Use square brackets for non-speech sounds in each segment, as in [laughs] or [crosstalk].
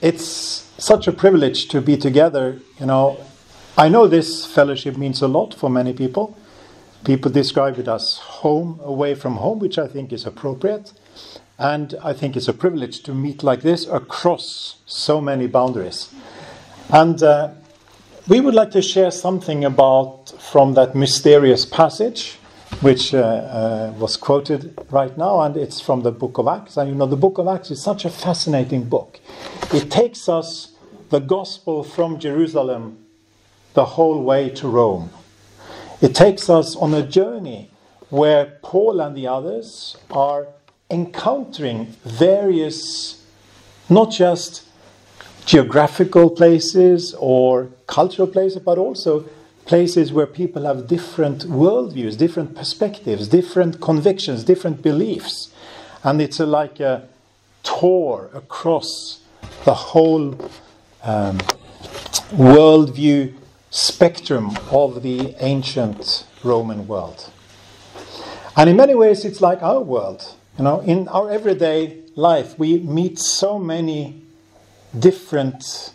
it's such a privilege to be together. You know, I know this fellowship means a lot for many people. People describe it as home away from home, which I think is appropriate. And I think it's a privilege to meet like this across so many boundaries. And uh, we would like to share something about from that mysterious passage, which uh, uh, was quoted right now, and it's from the book of Acts. And you know, the book of Acts is such a fascinating book. It takes us the gospel from Jerusalem the whole way to Rome. It takes us on a journey where Paul and the others are encountering various, not just geographical places or cultural places, but also places where people have different worldviews, different perspectives, different convictions, different beliefs. And it's a, like a tour across the whole um, worldview spectrum of the ancient Roman world. And in many ways, it's like our world. You know, in our everyday life, we meet so many different,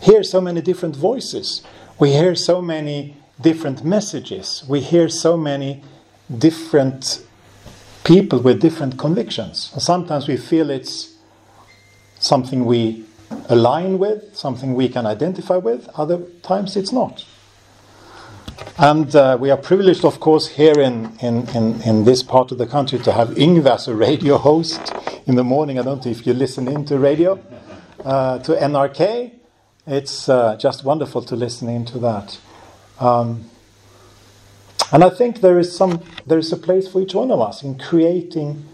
hear so many different voices. We hear so many different messages. We hear so many different people with different convictions. Sometimes we feel it's something we align with, something we can identify with, other times it's not. And uh, we are privileged, of course, here in, in, in, in, this part of the country to have Yngve as a radio host in the morning. I don't know if you listen into radio, uh, to NRK. It's uh, just wonderful to listen into that. Um, and I think there is some there is a place for each one of us in creating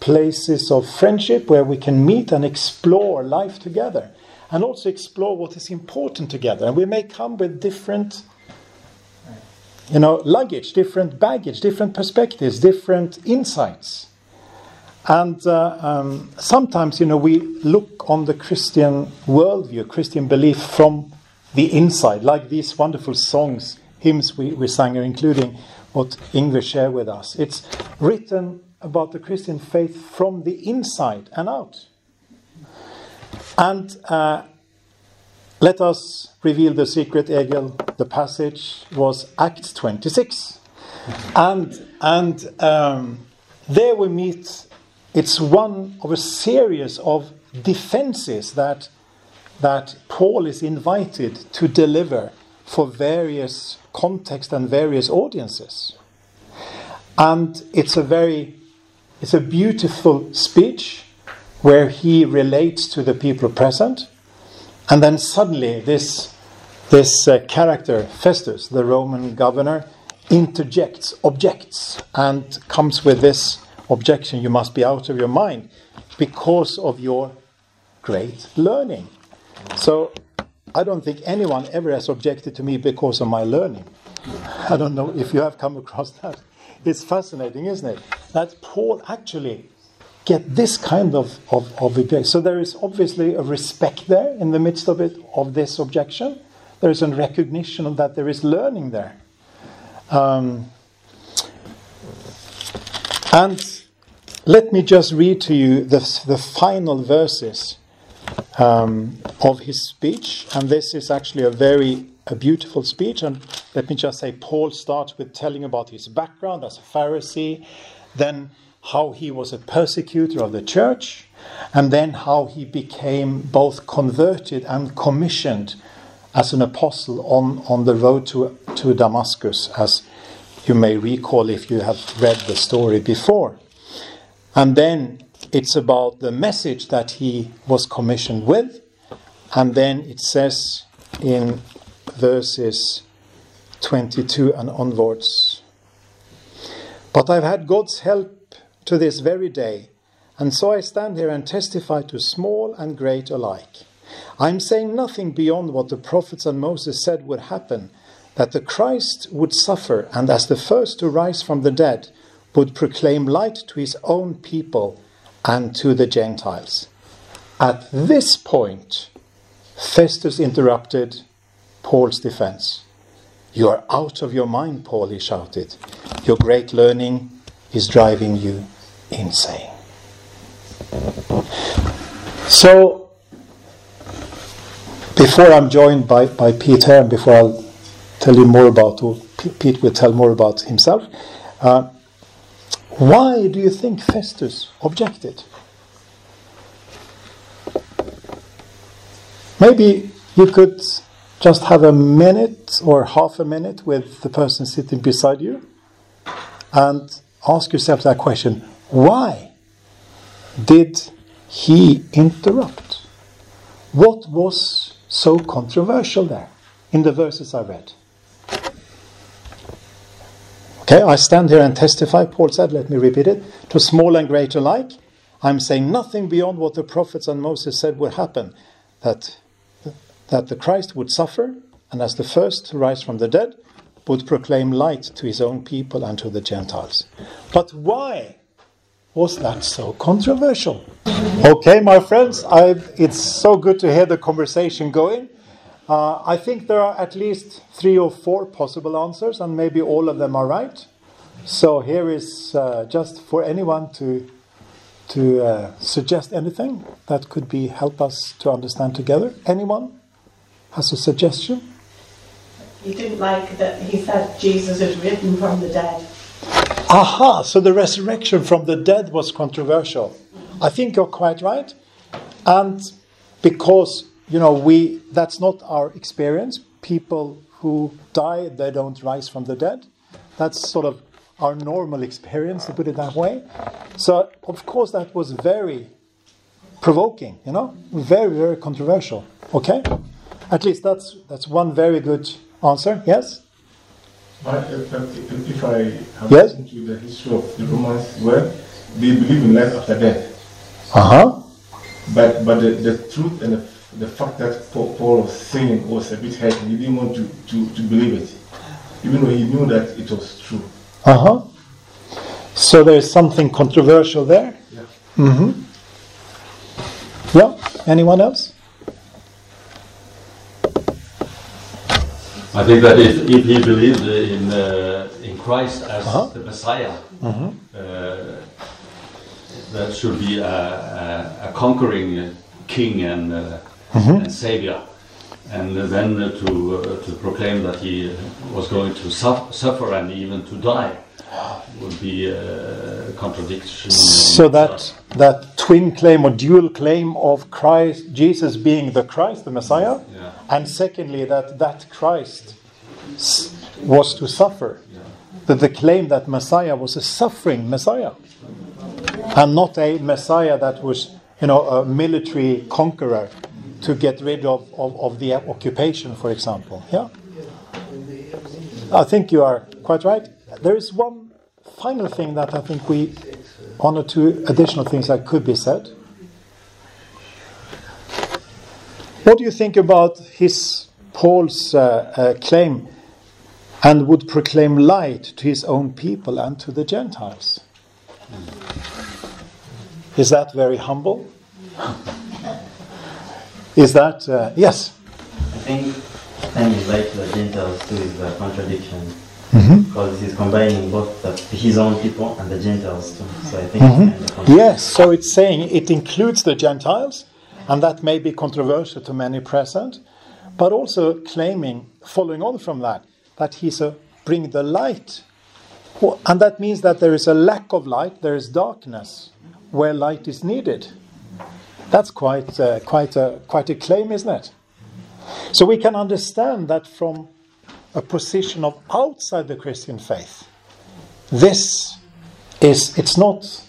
places of friendship where we can meet and explore life together and also explore what is important together. And we may come with different you know, luggage, different baggage, different perspectives, different insights. And uh, um, sometimes, you know, we look on the Christian worldview, Christian belief from the inside, like these wonderful songs, hymns we, we sang, including what Yngve shared with us. It's written about the Christian faith from the inside and out. And uh, let us reveal the secret, Egil. The passage was Acts 26. And, and um, there we meet, it's one of a series of defenses that, that Paul is invited to deliver for various contexts and various audiences. And it's a very it's a beautiful speech where he relates to the people present. And then suddenly, this, this uh, character, Festus, the Roman governor, interjects, objects, and comes with this objection you must be out of your mind because of your great learning. So, I don't think anyone ever has objected to me because of my learning. I don't know if you have come across that. It's fascinating, isn't it? That Paul actually get this kind of, of, of So there is obviously a respect there in the midst of it, of this objection. There is a recognition of that there is learning there. Um, and let me just read to you the, the final verses um, of his speech. And this is actually a very a beautiful speech. And let me just say, Paul starts with telling about his background as a Pharisee, then how he was a persecutor of the church, and then how he became both converted and commissioned as an apostle on, on the road to, to Damascus, as you may recall if you have read the story before. And then it's about the message that he was commissioned with. And then it says in verses 22 and onwards. But I've had God's help to this very day, and so I stand here and testify to small and great alike. I'm saying nothing beyond what the prophets and Moses said would happen that the Christ would suffer, and as the first to rise from the dead, would proclaim light to his own people and to the Gentiles. At this point, Festus interrupted Paul's defense. You are out of your mind, Paul, he shouted. Your great learning is driving you insane. So, before I'm joined by, by Pete here, and before I'll tell you more about, or Pete will tell more about himself, uh, why do you think Festus objected? Maybe you could just have a minute or half a minute with the person sitting beside you and ask yourself that question why did he interrupt? What was so controversial there in the verses I read? Okay, I stand here and testify, Paul said, let me repeat it, to small and great alike. I'm saying nothing beyond what the prophets and Moses said would happen that, that the Christ would suffer, and as the first to rise from the dead, would proclaim light to his own people and to the Gentiles. But why was that so controversial? Okay, my friends, I've, it's so good to hear the conversation going. Uh, I think there are at least three or four possible answers, and maybe all of them are right. So here is uh, just for anyone to to uh, suggest anything that could be help us to understand together. Anyone has a suggestion? He didn't like that he said Jesus is risen from the dead. Aha! So the resurrection from the dead was controversial. I think you're quite right, and because you know we that's not our experience. People who die they don't rise from the dead. That's sort of our normal experience, to put it that way. So, of course, that was very provoking, you know, very, very controversial. Okay? At least that's, that's one very good answer. Yes? But if, if, if I have Yes? listened to the history of the Romans, well, they believe in life after death. Uh huh. But but the, the truth and the, the fact that Paul, Paul was saying was a bit heavy. He didn't want to, to, to believe it, even though he knew that it was true. Uh huh. So there's something controversial there. Yeah. Mm-hmm. Yeah. Anyone else? I think that if, if he believed in uh, in Christ as Uh-huh. the Messiah, uh, that should be a, a, a conquering king and, uh, and savior, and then to uh, to proclaim that he was going to suf- suffer and even to die would be a contradiction. So that that twin claim or dual claim of Christ, Jesus being the Christ, the Messiah, Yeah. and secondly that that Christ was to suffer. That the claim that Messiah was a suffering Messiah, and not a Messiah that was, you know, a military conqueror to get rid of, of, of the occupation, for example. Yeah. I think you are quite right. There is one final thing that I think we, one or two additional things that could be said. What do you think about his Paul's uh, uh, claim and would proclaim light to his own people and to the Gentiles? Is that very humble? [laughs] Is that uh, yes? I think and light to the Gentiles too is a contradiction Mm-hmm. because he's combining both the, his own people and the Gentiles too. So I think it's kind of. Mm-hmm. Yes, so it's saying it includes the Gentiles, and that may be controversial to many present, but also claiming, following on from that, that he's a bring the light. And that means that there is a lack of light, there is darkness where light is needed. That's quite, uh, quite, a, quite a claim, isn't it? So we can understand that from a position of outside the Christian faith. This is, it's not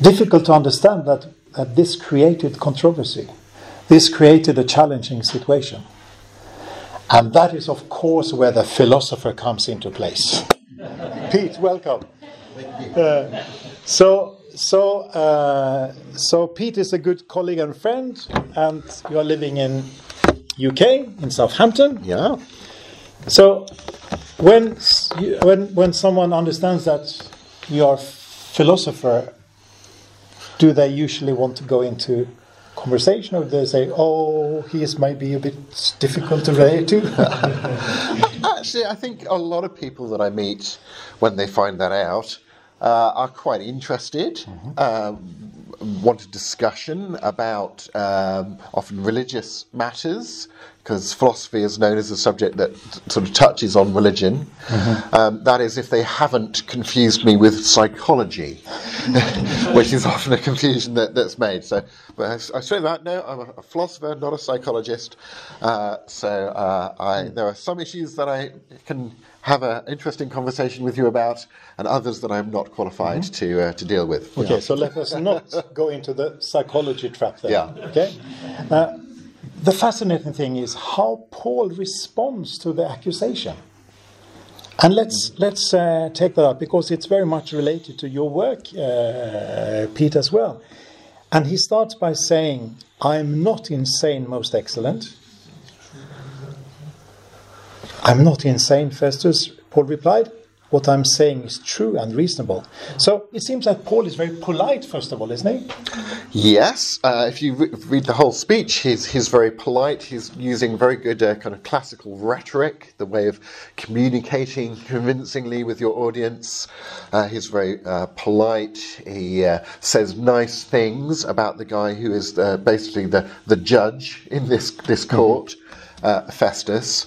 difficult to understand that, that this created controversy. This created a challenging situation. And that is, of course, where the philosopher comes into place. [laughs] Pete, welcome. Uh, so, so, uh, so Pete is a good colleague and friend, and you are living in UK in Southampton. Yeah. So, when when when someone understands that you are a philosopher, do they usually want to go into conversation, or do they say, "Oh, he is maybe a bit difficult to relate to"? [laughs] Actually, I think a lot of people that I meet, when they find that out, uh, are quite interested, um, want a discussion about um, often religious matters, because philosophy is known as a subject that sort of touches on religion. Um, that is, if they haven't confused me with psychology, [laughs] which is often a confusion that, that's made. So, but I, I say that no, I'm a, a philosopher, not a psychologist. Uh, so, uh, I, there are some issues that I can have an interesting conversation with you about, and others that I'm not qualified to uh, to deal with. Okay, so let us not [laughs] go into the psychology trap there. Yeah. Okay. Uh, the fascinating thing is how Paul responds to the accusation. And let's let's uh, take that up because it's very much related to your work, uh, Pete, as well. And he starts by saying, "I'm not insane, most excellent." I'm not insane, Festus. Paul replied. What I'm saying is true and reasonable. So it seems that Paul is very polite, first of all, isn't he? Yes, uh, if you re- read the whole speech, he's, he's very polite. He's using very good uh, kind of classical rhetoric, the way of communicating convincingly with your audience. Uh, he's very uh, polite. He uh, says nice things about the guy who is uh, basically the, the judge in this, this court. Uh, Festus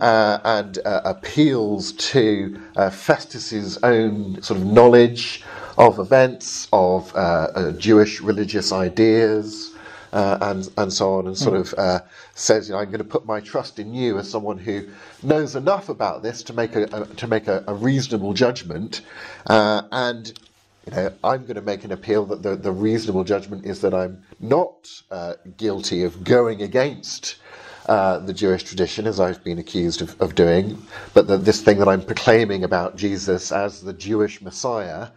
uh, and uh, appeals to uh, Festus's own sort of knowledge of events, of uh, uh, Jewish religious ideas, uh, and and so on, and sort of uh, says, you know, I'm going to put my trust in you as someone who knows enough about this to make a, a to make a, a reasonable judgment, uh, and. You know, I'm going to make an appeal that the, the reasonable judgment is that I'm not uh, guilty of going against uh, the Jewish tradition, as I've been accused of, of doing, but that this thing that I'm proclaiming about Jesus as the Jewish Messiah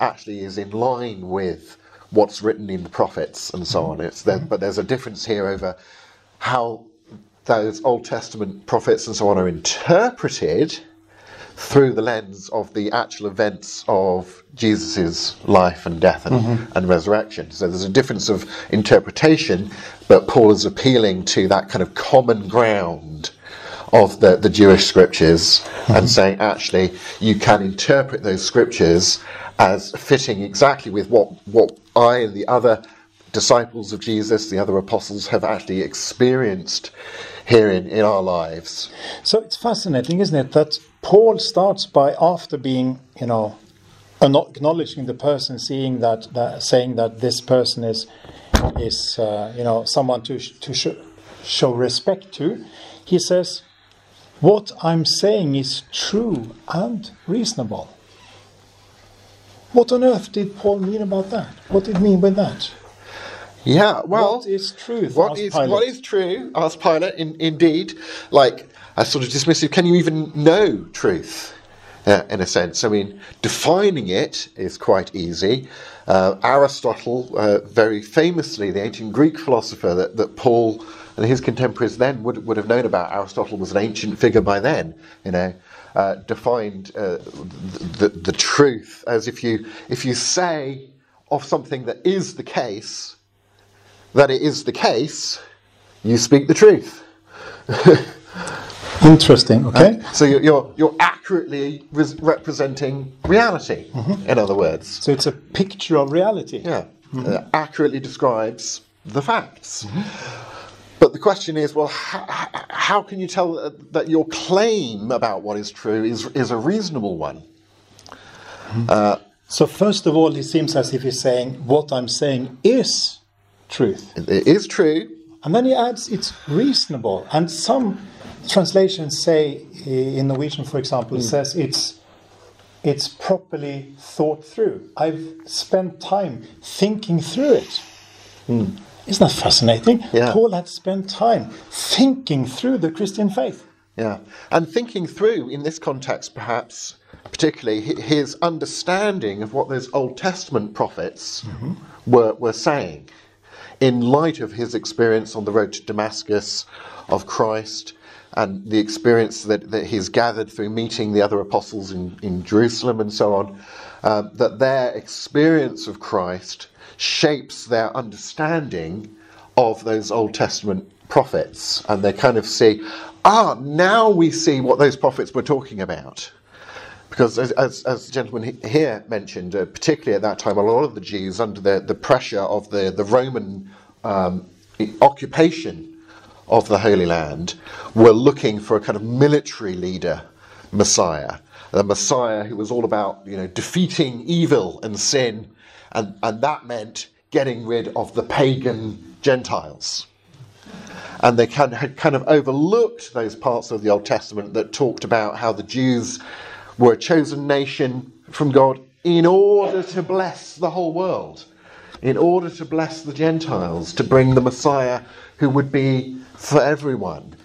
actually is in line with what's written in the prophets and so on. It's there, but there's a difference here over how those Old Testament prophets and so on are interpreted through the lens of the actual events of Jesus' life and death and, mm-hmm. and resurrection. So there's a difference of interpretation, but Paul is appealing to that kind of common ground of the, the Jewish scriptures and mm-hmm. saying, actually, you can interpret those scriptures as fitting exactly with what, what I and the other disciples of Jesus, the other apostles, have actually experienced here in, in our lives. So it's fascinating, isn't it, that Paul starts by after being, you know, acknowledging the person, seeing that, that saying that this person is, is uh, you know, someone to to sh- show respect to. He says, "What I'm saying is true and reasonable." What on earth did Paul mean about that? What did he mean by that? Yeah, well, what is truth? What is Pilate. what is true? Asked Pilate. In, indeed, like sort of dismissive. Can you even know truth? Uh, in a sense, I mean, defining it is quite easy. Uh, Aristotle, uh, very famously, the ancient Greek philosopher that, that Paul and his contemporaries then would, would have known about. Aristotle was an ancient figure by then, you know, uh, defined uh, the, the, the truth as if you if you say of something that is the case that it is the case, you speak the truth. [laughs] Interesting. Okay. Um, so you're, you're, you're accurately res- representing reality, mm-hmm. in other words. So it's a picture of reality. Yeah, mm-hmm. uh, accurately describes the facts. Mm-hmm. But the question is, well, how, how can you tell uh, that your claim about what is true is, is a reasonable one? Uh, so first of all, it seems as if he's saying what I'm saying is truth, It is true, and then he adds it's reasonable. And some translations say, eh, in Norwegian, for example, it mm. says it's it's properly thought through. I've spent time thinking through it. Mm. Isn't that fascinating? Yeah. Paul had spent time thinking through the Christian faith. Yeah, and thinking through in this context, perhaps particularly his understanding of what those Old Testament prophets mm-hmm. were were saying, in light of his experience on the road to Damascus of Christ, and the experience that, that he's gathered through meeting the other apostles in, in Jerusalem and so on, um, that their experience of Christ shapes their understanding of those Old Testament prophets, and they kind of see, ah, now we see what those prophets were talking about. Because, as, as, as the gentleman here mentioned, uh, particularly at that time, a lot of the Jews, under the, the pressure of the, the Roman um, occupation of the Holy Land, were looking for a kind of military leader, Messiah. A Messiah who was all about you know, defeating evil and sin, and, and that meant getting rid of the pagan Gentiles and they kind of, had kind of overlooked those parts of the Old Testament that talked about how the Jews were a chosen nation from God in order to bless the whole world, in order to bless the Gentiles, to bring the Messiah who would be for everyone.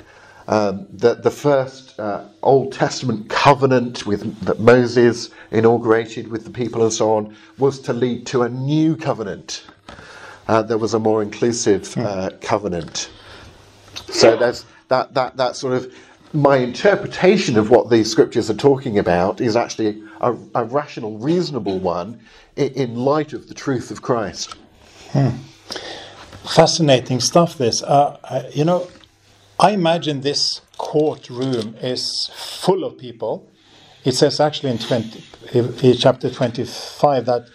Um, the, the first uh, Old Testament covenant with, that Moses inaugurated with the people and so on was to lead to a new covenant. Uh, there was a more inclusive uh, covenant. So there's that, that, that sort of my interpretation of what these scriptures are talking about is actually a, a rational, reasonable one in, in light of the truth of Christ. Fascinating stuff, this. Uh, you know, I imagine this courtroom is full of people. It says actually in, 20, in chapter 25 that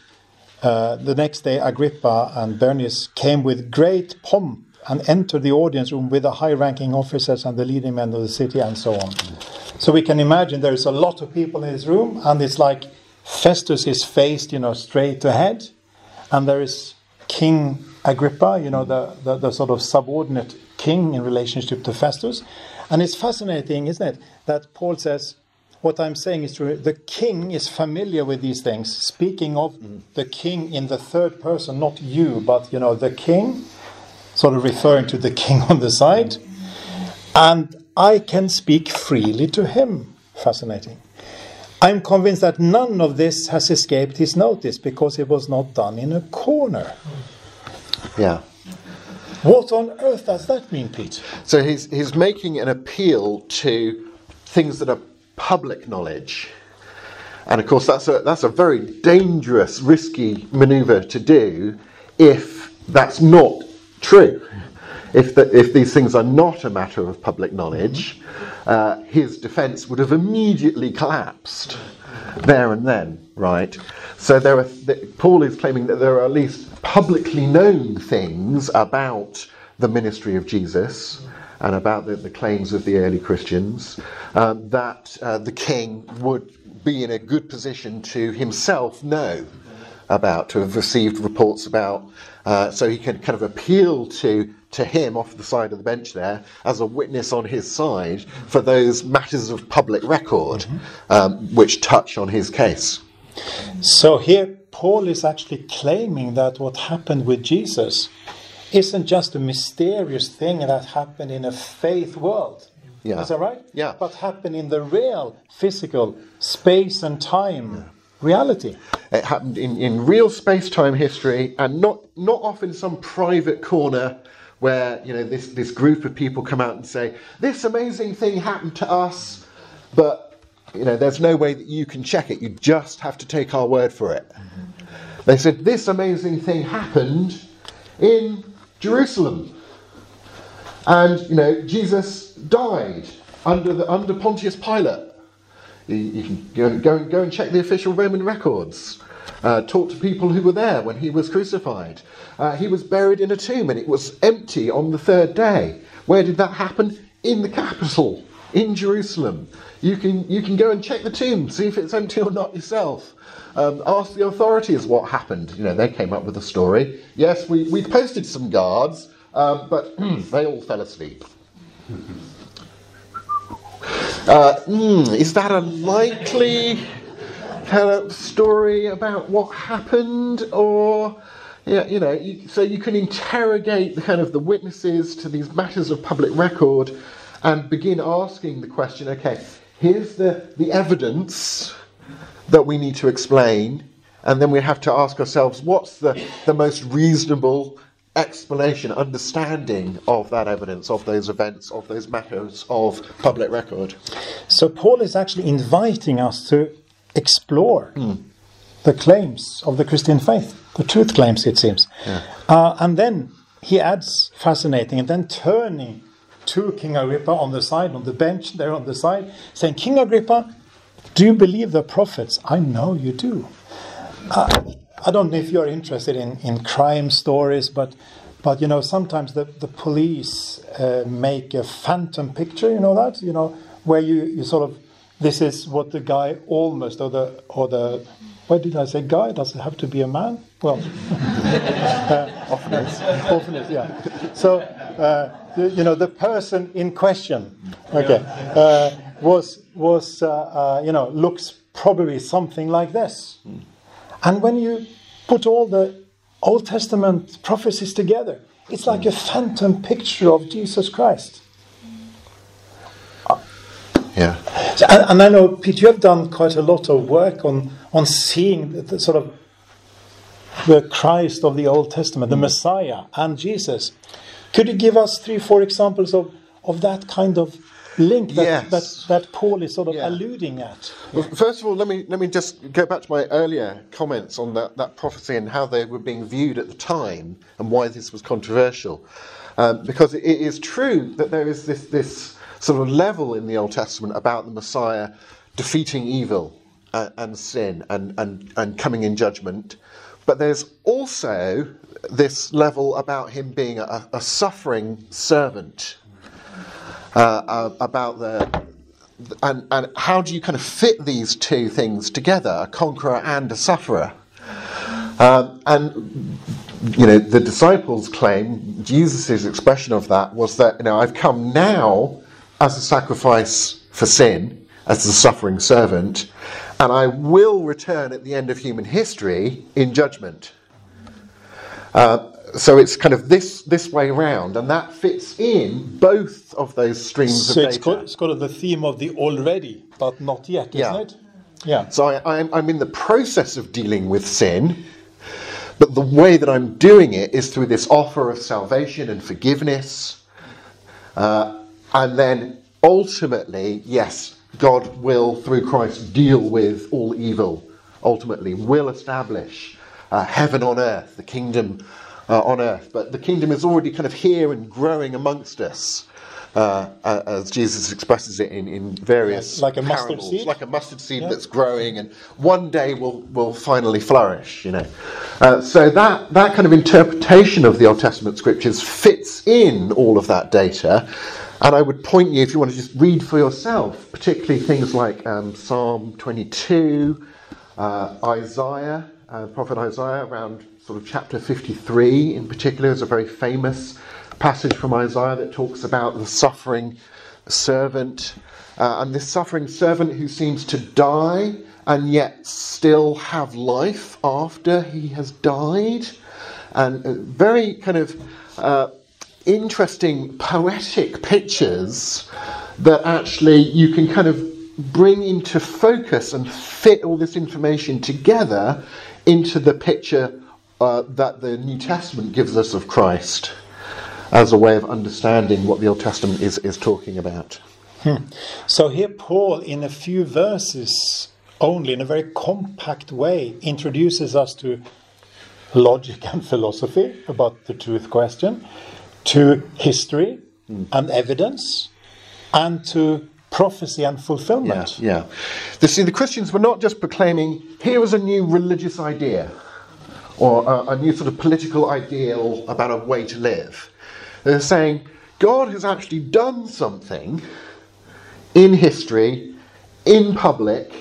uh, the next day Agrippa and Bernice came with great pomp and entered the audience room with the high ranking officers and the leading men of the city and so on. So we can imagine there's a lot of people in this room, and it's like Festus is faced, you know, straight ahead, and there is King Agrippa, you know, the, the, the sort of subordinate king in relationship to Festus. And it's fascinating, isn't it, that Paul says, what I'm saying is true. The king is familiar with these things. Speaking of mm. the king in the third person, not you, but you know the king, sort of referring to the king [laughs] on the side, and I can speak freely to him. Fascinating. I'm convinced that none of this has escaped his notice because it was not done in a corner. Yeah. What on earth does that mean, Pete? So he's, he's making an appeal to things that are public knowledge. And of course, that's a, that's a very dangerous, risky maneuver to do if that's not true. If, the, if these things are not a matter of public knowledge, uh, his defense would have immediately collapsed there and then, right? So there are, th- Paul is claiming that there are at least publicly known things about the ministry of Jesus and about the, the claims of the early Christians um, that uh, the king would be in a good position to himself know about, to have received reports about, uh, so he can kind of appeal to to him off the side of the bench there as a witness on his side for those matters of public record um, which touch on his case. So here, Paul is actually claiming that what happened with Jesus isn't just a mysterious thing that happened in a faith world. Yeah. Is that right? Yeah. But happened in the real, physical, space and time reality. It happened in, in real space time history and not, not off in some private corner where you know this, this group of people come out and say, This amazing thing happened to us, but you know, there's no way that you can check it. You just have to take our word for it. Mm-hmm. They said, This amazing thing happened in Jerusalem. And you know, Jesus died under the under Pontius Pilate. You, can go, go, and- go and check the official Roman records. Uh, talk to people who were there when he was crucified. Uh, he was buried in a tomb and it was empty on the third day. Where did that happen? In the capital, in Jerusalem. You can, you can go and check the tomb, see if it's empty or not yourself. Um, ask the authorities what happened. You know, they came up with a story. Yes, we, we posted some guards, um, but [clears throat] they all fell asleep. [laughs] Uh, hmm, is that a likely story about what happened, or yeah, you know, so you can interrogate the kind of the witnesses to these matters of public record, and begin asking the question: Okay, here's the the evidence that we need to explain, and then we have to ask ourselves, what's the the most reasonable explanation, understanding of that evidence, of those events, of those matters of public record. So Paul is actually inviting us to explore the claims of the Christian faith, the truth claims, it seems. Uh, and then he adds, fascinating, and then turning to King Agrippa on the side, on the bench there on the side, saying, King Agrippa, Do you believe the prophets? I know you do. Uh, I don't know if you're interested in, in crime stories, but but you know sometimes the, the police uh, make a phantom picture. You know that you know where you, you sort of this is what the guy almost or the or the why did I say guy? Does it have to be a man? Well, [laughs] uh, often is. Often is, yeah. So, uh, you know, the person in question, okay, uh, was was uh, uh, you know looks probably something like this, and when you put all the Old Testament prophecies together, it's like a phantom picture of Jesus Christ. Yeah. And, and I know, Pete, you have done quite a lot of work on, on seeing the, the sort of the Christ of the Old Testament, the mm. Messiah, and Jesus. Could you give us three, four examples of, of that kind of link that, Yes. that, that Paul is sort of Yeah. alluding at? Well, first of all, let me let me just go back to my earlier comments on that, that prophecy and how they were being viewed at the time and why this was controversial. Um, because it is true that there is this this sort of level in the Old Testament about the Messiah defeating evil and, and sin and, and and coming in judgment, but there's also this level about him being a, a suffering servant. Uh, uh, about the and, and how do you kind of fit these two things together, a conqueror and a sufferer? Um, and you know, the disciples claim Jesus' expression of that was that you know I've come now as a sacrifice for sin, as a suffering servant, and I will return at the end of human history in judgment. Uh, so it's kind of this this way around, and that fits in both of those streams So of it's, data. co- it's kind of the theme of the already, but not yet, isn't Yeah. it? Yeah. So I, I'm, I'm in the process of dealing with sin, but the way that I'm doing it is through this offer of salvation and forgiveness. Uh, and then ultimately, yes, God will, through Christ, deal with all evil, ultimately, will establish uh, heaven on earth, the kingdom uh, on earth. But the kingdom is already kind of here and growing amongst us. Uh, as Jesus expresses it in, in various Like a mustard seed? like a mustard seed Yeah. that's growing and one day will, will finally flourish, you know. Uh, so that, that kind of interpretation of the Old Testament scriptures fits in all of that data. And I would point you, if you want to just read for yourself, particularly things like um, Psalm 22, uh, Isaiah, uh, Prophet Isaiah, around sort of chapter 53 in particular, is a very famous passage from Isaiah that talks about the suffering servant. Uh, and this suffering servant who seems to die and yet still have life after he has died. And uh, very kind of uh, interesting poetic pictures that actually you can kind of bring into focus and fit all this information together into the picture uh, that the New Testament gives us of Christ as a way of understanding what the Old Testament is, is talking about. So here, Paul, in a few verses only, in a very compact way, introduces us to logic and philosophy about the truth question, to history and evidence, and to prophecy and fulfillment. Yeah. You see, the Christians were not just proclaiming, here is a new religious idea or a, a new sort of political ideal about a way to live. They're saying, God has actually done something in history, in public.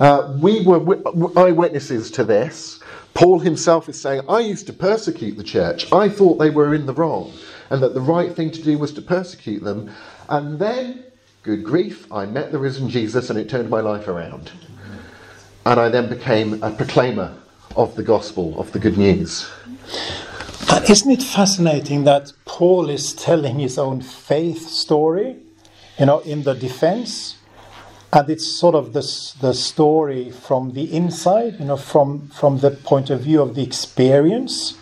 Uh, we were wi- eyewitnesses to this. Paul himself is saying, I used to persecute the church. I thought they were in the wrong, and that the right thing to do was to persecute them. And then, good grief, I met the risen Jesus, and it turned my life around. And I then became a proclaimer of the gospel, of the good news. And isn't it fascinating that Paul is telling his own faith story, you know, in the defense? And it's sort of the, the story from the inside, you know, from, from the point of view of the experience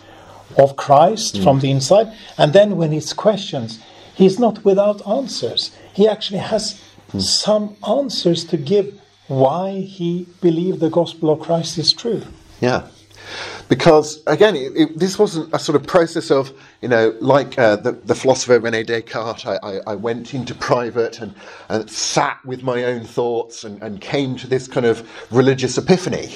of Christ hmm. from the inside. And then when he's questions, he's not without answers. He actually has hmm. some answers to give why he believed the gospel of Christ is true. Yeah. because again, it, it, this wasn't a sort of process of, you know, like uh, the, the, philosopher Rene Descartes. I, I, I, went into private and, and sat with my own thoughts and, and came to this kind of religious epiphany.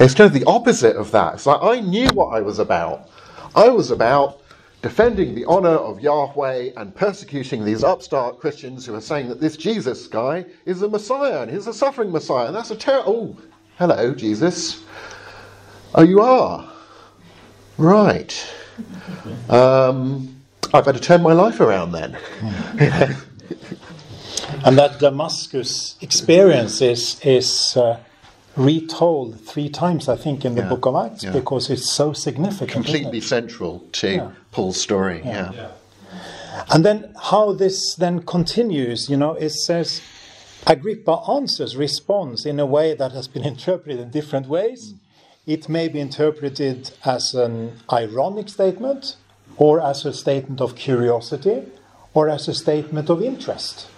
It's kind of the opposite of that. It's like I knew what I was about. I was about defending the honor of Yahweh and persecuting these upstart Christians who are saying that this Jesus guy is a Messiah and he's a suffering Messiah. And that's a terrible. Oh, hello, Jesus. Oh, you are? Right. Um, I better turn my life around then. [laughs] and that Damascus experience is, is uh, retold three times, I think, in the yeah. book of Acts yeah. because it's so significant. Completely central to yeah. Paul's story. Yeah. And then how this then continues, you know, it says Agrippa answers, responds in a way that has been [laughs] interpreted in different ways. It may be interpreted as an ironic statement, or as a statement of curiosity, or as a statement of interest.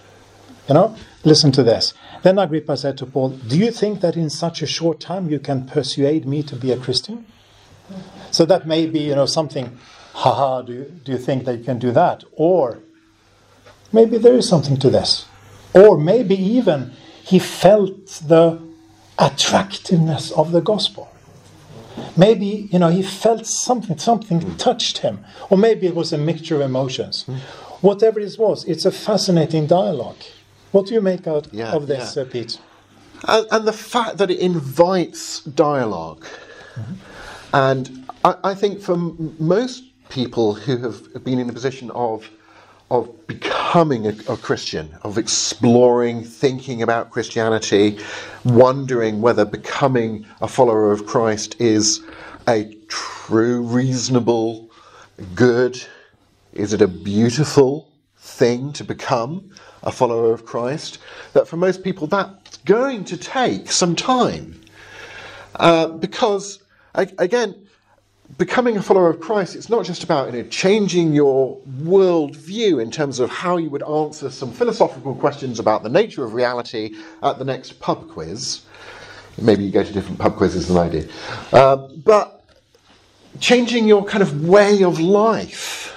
You know, listen to this. Then Agrippa said to Paul, Do you think that in such a short time you can persuade me to be a Christian? So that may be, you know, something, haha, do you, do you think that you can do that? Or maybe there is something to this. Or maybe even he felt the attractiveness of the gospel. Maybe, you know, he felt something, something touched him. Or maybe it was a mixture of emotions. Whatever it was, it's a fascinating dialogue. What do you make out yeah, of this, yeah. uh, Pete? And, and, the fact that it invites dialog mm-hmm. And I, I think for m- most people who have been in a position of of becoming a, a, Christian, of exploring, thinking about Christianity, wondering whether becoming a follower of Christ is a true, reasonable, good, is it a beautiful thing to become a follower of Christ? That for most people, that's going to take some time. Uh, because, again, becoming a follower of Christ, it's not just about you know, changing your worldview in terms of how you would answer some philosophical questions about the nature of reality at the next pub quiz. Maybe you go to different pub quizzes than I do. Uh, but changing your kind of way of life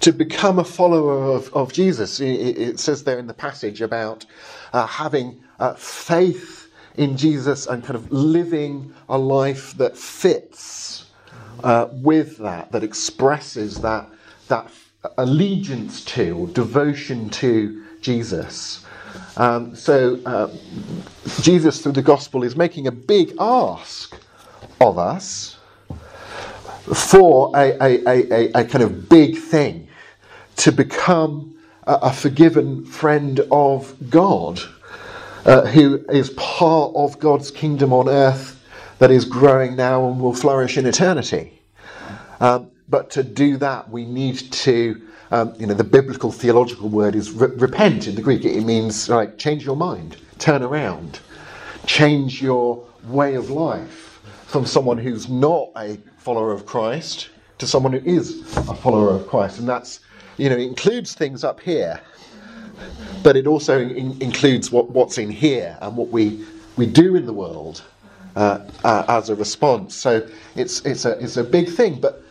to become a follower of, of Jesus. It, it, says there in the passage about uh, having uh, faith in Jesus and kind of living a life that fits uh, with that, that expresses that, that allegiance to or devotion to Jesus. Um, so, uh, Jesus, through the gospel, is making a big ask of us for a, a, a, a kind of big thing to become a, a forgiven friend of God, uh, who is part of God's kingdom on earth that is growing now and will flourish in eternity. Um, but to do that, we need to, um, you know, the biblical theological word is re- repent in the Greek. It means like change your mind, turn around, change your way of life from someone who's not a follower of Christ to someone who is a follower of Christ. And that's, you know, includes things up here, but it also in- includes what, what's in here and what we, we do in the world uh, uh, as a response. So it's it's a it's a big thing. But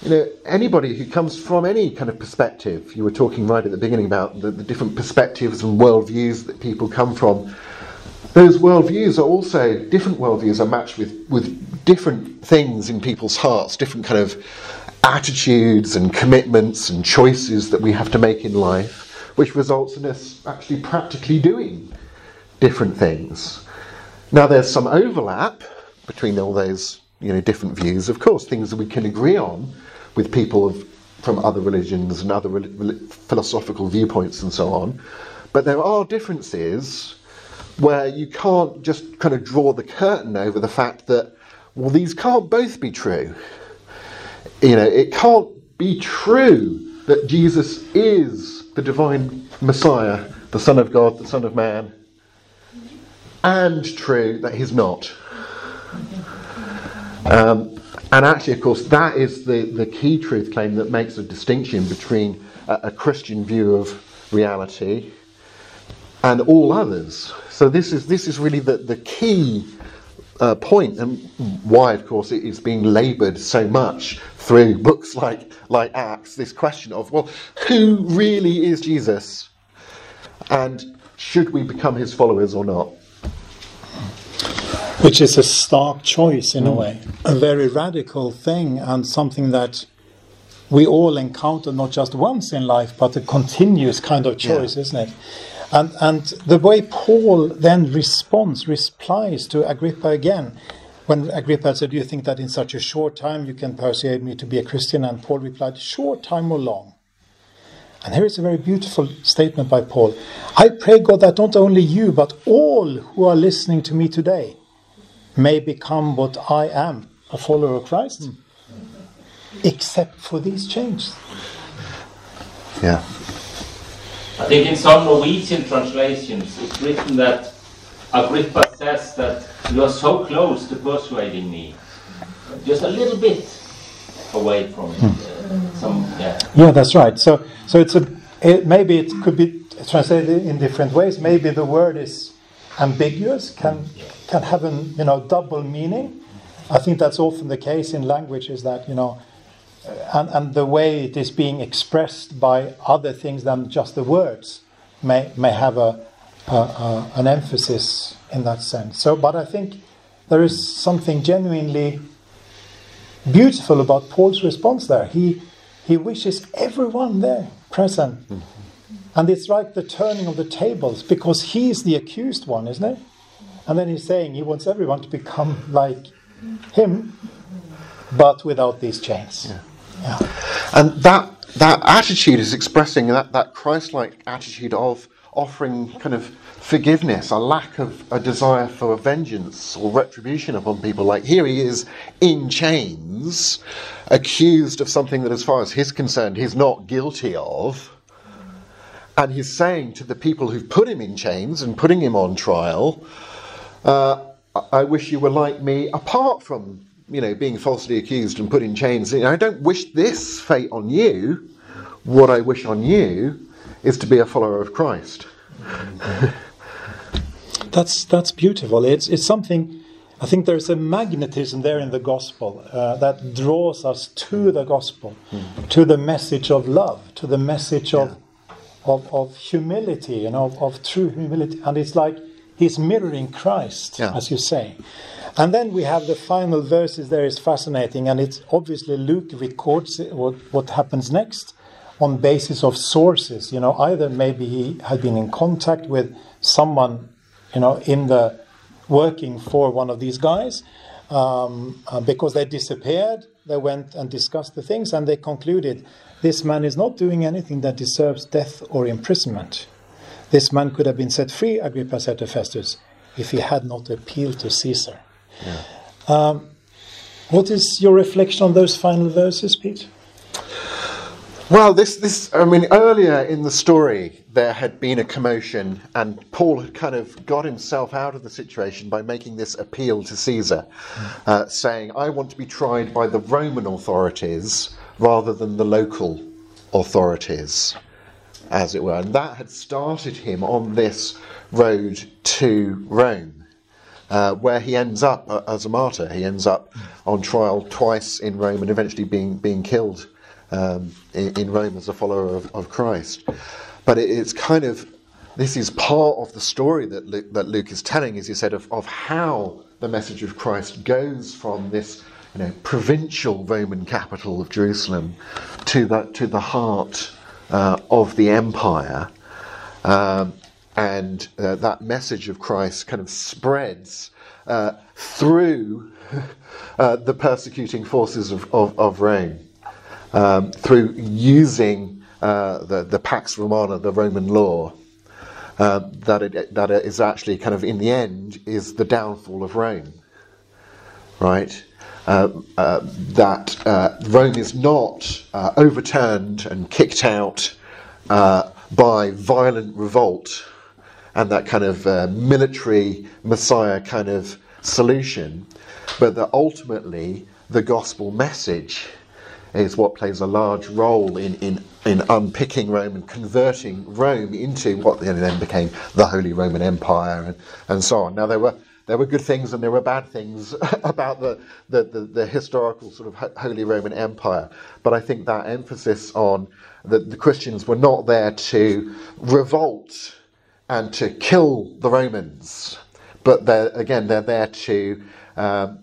you know, anybody who comes from any kind of perspective, you were talking right at the beginning about the, the different perspectives and worldviews that people come from. Those worldviews are also different worldviews are matched with with different things in people's hearts, different kind of attitudes and commitments and choices that we have to make in life, which results in us actually practically doing different things. Now, there's some overlap between all those you know, different views. Of course, things that we can agree on with people of, from other religions and other re- philosophical viewpoints and so on. But there are differences where you can't just kind of draw the curtain over the fact that, well, these can't both be true. You know, it can't be true that Jesus is the divine Messiah, the Son of God, the Son of Man, and true that he's not. Um, and actually, of course, that is the, the key truth claim that makes a distinction between a, a Christian view of reality and all others. So this is this is really the, the key uh, point, and why, of course, it is being laboured so much through [laughs] books like like Acts. This question of, well, who really is Jesus, and should we become his followers or not? Which is a stark choice in a mm. way, a very radical thing, and something that we all encounter not just once in life, but a continuous kind of choice, isn't it? And, and the way Paul then responds, replies to Agrippa again, when Agrippa said, Do you think that in such a short time you can persuade me to be a Christian? And Paul replied, Short time or long. And here is a very beautiful statement by Paul. I pray God that not only you, but all who are listening to me today may become what I am, a follower of Christ, except for these chains. Yeah. I think in some Norwegian translations it's written that Agrippa says that you are so close to persuading me, just a little bit away from it. Uh, some, yeah. Yeah, that's right. So, so it's a it, maybe it could be translated in different ways. Maybe the word is ambiguous, can can have a you know double meaning. I think that's often the case in languages that you know, and and the way it is being expressed by other things than just the words may may have a, a, a an emphasis in that sense. So, but I think there is something genuinely beautiful about Paul's response there. He he wishes everyone there present. Mm-hmm. And it's like the turning of the tables because he is the accused one, isn't it? And then he's saying he wants everyone to become [laughs] like him, but without these chains. Yeah. Yeah. And that that attitude is expressing that, that Christ-like attitude of offering kind of forgiveness, a lack of a desire for vengeance or retribution upon people. Like here he is in chains, accused of something that, as far as he's concerned, he's not guilty of. And he's saying to the people who've put him in chains and putting him on trial, uh, I- wish you were like me, apart from you know being falsely accused and put in chains. You know, I don't wish this fate on you. What I wish on you is to be a follower of Christ. [laughs] That's that's beautiful. It's it's something. I think there's a magnetism there in the gospel uh, that draws us to the gospel, to the message of love, to the message of of, of humility and of, of true humility. And it's like he's mirroring Christ, Yeah. as you say. And then we have the final verses there is fascinating, and it's obviously Luke records what, what happens next on basis of sources. You know, either maybe he had been in contact with someone, you know, in the working for one of these guys, um, uh, because they disappeared. They went and discussed the things, and they concluded this man is not doing anything that deserves death or imprisonment. This man could have been set free, Agrippa said to Festus, if he had not appealed to Caesar. Um, what is your reflection on those final verses, Pete? Well, this, this, I mean, earlier in the story, there had been a commotion, and Paul had kind of got himself out of the situation by making this appeal to Caesar, uh, saying, I want to be tried by the Roman authorities rather than the local authorities, as it were. And that had started him on this road to Rome. Uh, where he ends up uh, as a martyr. He ends up on trial twice in Rome and eventually being being killed um, in, in Rome as a follower of, of Christ. But it, it's kind of this is part of the story that Luke, that Luke is telling, as you said, of, of how the message of Christ goes from this you know provincial Roman capital of Jerusalem to the to the heart uh, of the empire. Um, and uh, that message of Christ kind of spreads uh, through [laughs] uh, the persecuting forces of, of, of Rome, um, through using uh, the, the Pax Romana, the Roman law, uh, that, it, that it is actually kind of, in the end, is the downfall of Rome. Right? Uh, uh, that uh, Rome is not overturned and kicked out by violent revolt and that kind of military messiah kind of solution, but that ultimately the gospel message is what plays a large role in, in, in unpicking Rome and converting Rome into what then became the Holy Roman Empire and, and so on. Now, there were there were good things and there were bad things [laughs] about the, the, the, the historical sort of Holy Roman Empire. But I think that emphasis on that the Christians were not there to revolt and to kill the Romans, but they're, again, they're there to. Um,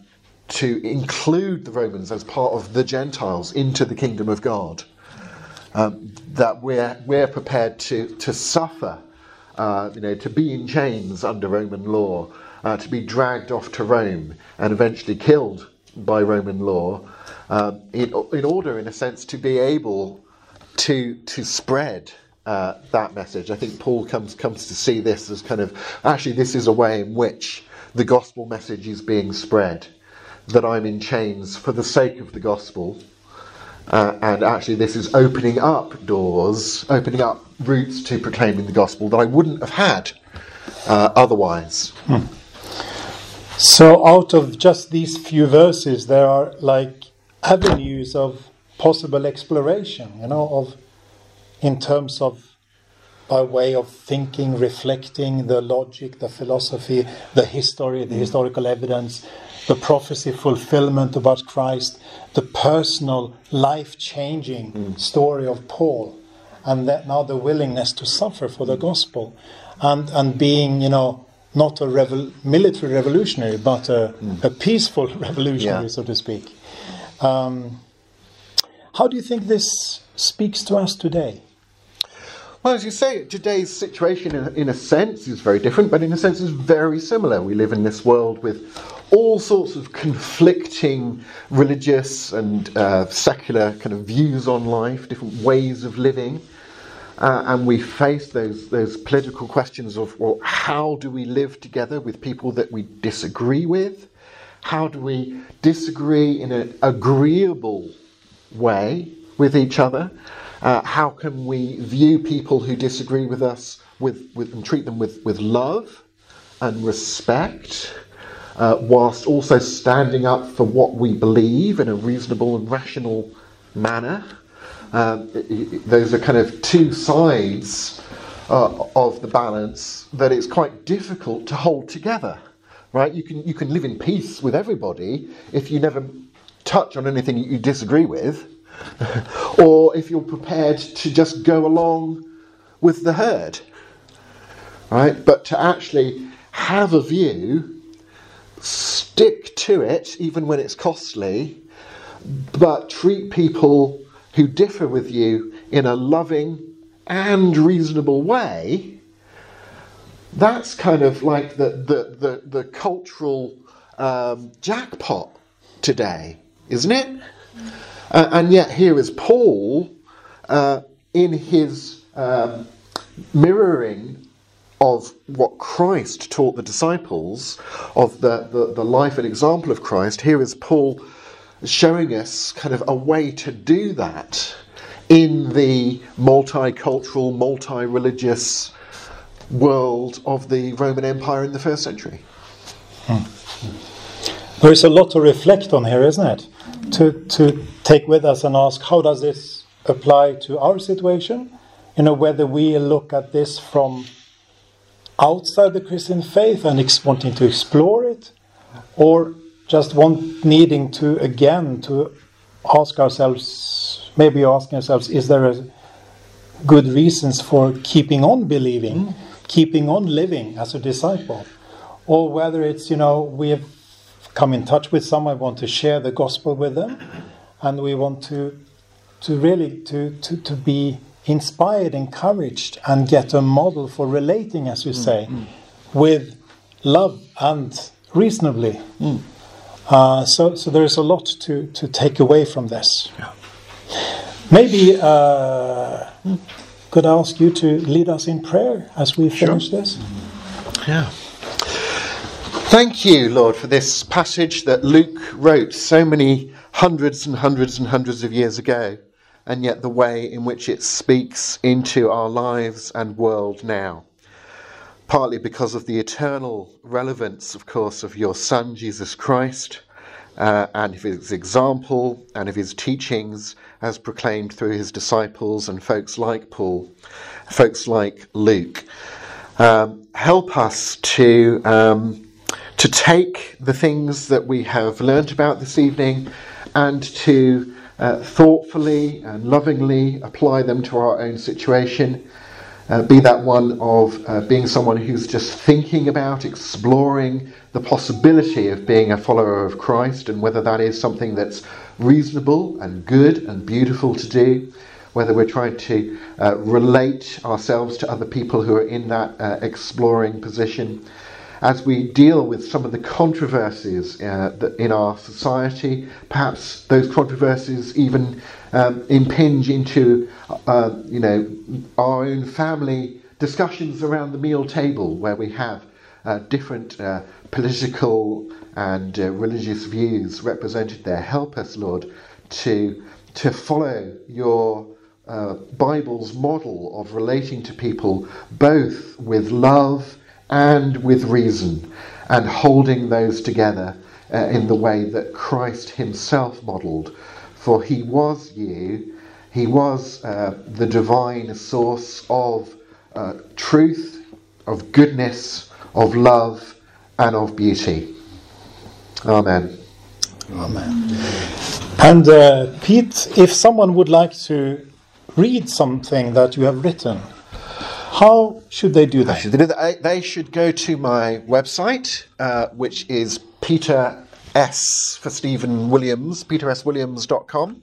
to include the Romans as part of the Gentiles into the kingdom of God. Um, that we're, we're prepared to, to suffer, uh, you know, to be in chains under Roman law, uh, to be dragged off to Rome and eventually killed by Roman law, um, in, in order, in a sense, to be able to, to spread uh, that message. I think Paul comes, comes to see this as kind of actually, this is a way in which the gospel message is being spread that I'm in chains for the sake of the gospel. Uh, and actually, this is opening up doors, opening up routes to proclaiming the gospel that I wouldn't have had uh, otherwise. So, out of just these few verses, there are like avenues of possible exploration, you know, of in terms of by way of thinking, reflecting the logic, the philosophy, the history, the mm. historical evidence, the prophecy fulfillment about Christ, the personal, life changing mm. story of Paul, and that now the willingness to suffer for the mm. gospel, and, and being, you know, not a revol- military revolutionary, but a, a peaceful [laughs] revolutionary, Yeah. so to speak. Um, how do you think this speaks to us today? Well, as you say, today's situation, in, in a sense, is very different, but in a sense, is very similar. We live in this world with all sorts of conflicting religious and uh, secular kind of views on life, different ways of living. Uh, and we face those, those political questions of, well, how do we live together with people that we disagree with? How do we disagree in an agreeable way with each other? Uh, how can we view people who disagree with us with, with, and treat them with, with love and respect, uh, whilst also standing up for what we believe in a reasonable and rational manner? Um, those are kind of two sides uh, of the balance that it's quite difficult to hold together. Right? You can you can live in peace with everybody if you never touch on anything you disagree with, [laughs] or if you're prepared to just go along with the herd. Right? But to actually have a view, stick to it even when it's costly, but treat people who differ with you in a loving and reasonable way, that's kind of like the, the, the, the cultural um, jackpot today, isn't it? Uh, and yet, here is Paul uh, in his um, mirroring of what Christ taught the disciples, of the, the, the life and example of Christ. Here is Paul showing us kind of a way to do that in the multicultural, multi religious world of the Roman Empire in the first century. Hmm. There is a lot to reflect on here, isn't it? To to take with us and ask how does this apply to our situation? You know, whether we look at this from outside the Christian faith and wanting to explore it, or just want needing to again to ask ourselves, maybe asking ourselves, is there a good reasons for keeping on believing, mm. keeping on living as a disciple, or whether it's you know we have come in touch with someone, want to share the gospel with them, and we want to to really to to, to be inspired, encouraged, and get a model for relating, as you mm. say, mm. with love and reasonably. Uh, so, so there is a lot to, to take away from this. Maybe uh, could I ask you to lead us in prayer as we finish this? Yeah. Thank you, Lord, for this passage that Luke wrote so many hundreds and hundreds and hundreds of years ago, and yet the way in which it speaks into our lives and world now. Partly because of the eternal relevance, of course, of your Son, Jesus Christ, uh, and of his example and of his teachings as proclaimed through his disciples and folks like Paul, folks like Luke. Um, help us to um, to take the things that we have learnt about this evening and to uh, thoughtfully and lovingly apply them to our own situation. Uh, be that one of uh, being someone who's just thinking about, exploring the possibility of being a follower of Christ and whether that is something that's reasonable and good and beautiful to do, whether we're trying to uh, relate ourselves to other people who are in that uh, exploring position. As we deal with some of the controversies uh, in our society, perhaps those controversies even um, impinge into, uh, you know, our own family discussions around the meal table, where we have uh, different uh, political and uh, religious views represented there. Help us, Lord, to to follow your uh, Bible's model of relating to people both with love and with reason, and holding those together uh, in the way that Christ Himself modelled. For He was you, He was uh, the divine source of uh, truth, of goodness, of love, and of beauty. Amen. Amen. And uh, Pete, if someone would like to read something that you have written, how should they do that? They, they should go to my website, uh, which is Peter S for Stephen Williams, peterswilliams.com.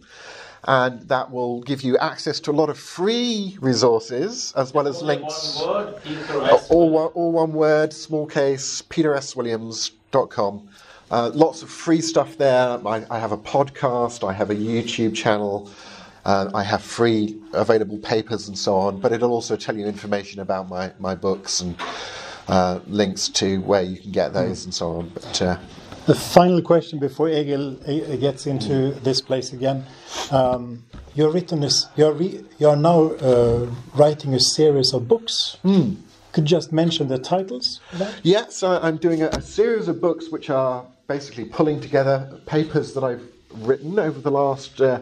And that will give you access to a lot of free resources as well as Only links. One word, Peter Uh, S. all, one, all one word, small case, peterswilliams.com. Uh, lots of free stuff there. I, I have a podcast, I have a YouTube channel, uh, I have free available papers and so on, but it'll also tell you information about my, my books and uh, links to where you can get those and so on. But uh, The final question before Egil gets into this place again. Um, you're written this. You're re, you're now uh, writing a series of books. Could you just mention the titles? Yeah, so I'm doing a, a series of books which are basically pulling together papers that I've written over the last uh,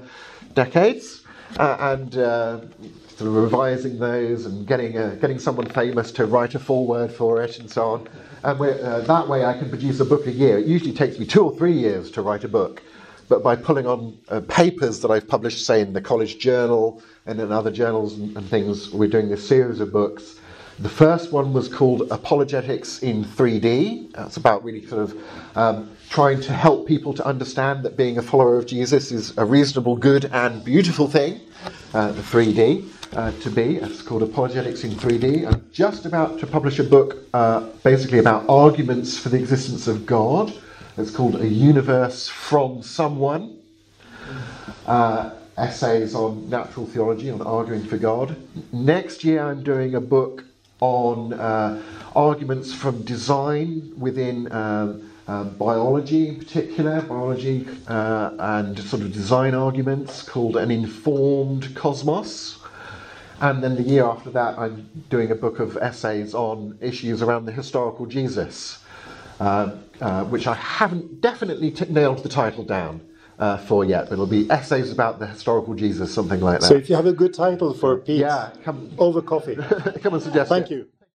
decades uh, and uh, sort of revising those and getting uh, getting someone famous to write a foreword for it and so on. And uh, that way I can produce a book a year. It usually takes me two or three years to write a book. But by pulling on uh, papers that I've published, say, in the College Journal and in other journals and, and things, we're doing this series of books. The first one was called Apologetics in 3D. That's about really sort of um, trying to help people to understand that being a follower of Jesus is a reasonable, good, and beautiful thing. Uh, the 3D uh, to be. It's called Apologetics in 3D. I'm just about to publish a book uh, basically about arguments for the existence of God. It's called A Universe from Someone uh, essays on natural theology, on arguing for God. Next year, I'm doing a book on uh, arguments from design within um, uh, biology, in particular, biology uh, and sort of design arguments called An Informed Cosmos. And then the year after that, I'm doing a book of essays on issues around the historical Jesus, uh, uh, which I haven't definitely t- nailed the title down uh, for yet. But it'll be essays about the historical Jesus, something like that. So if you have a good title for Pete, yeah, come, over coffee. [laughs] come and suggest Thank it. you.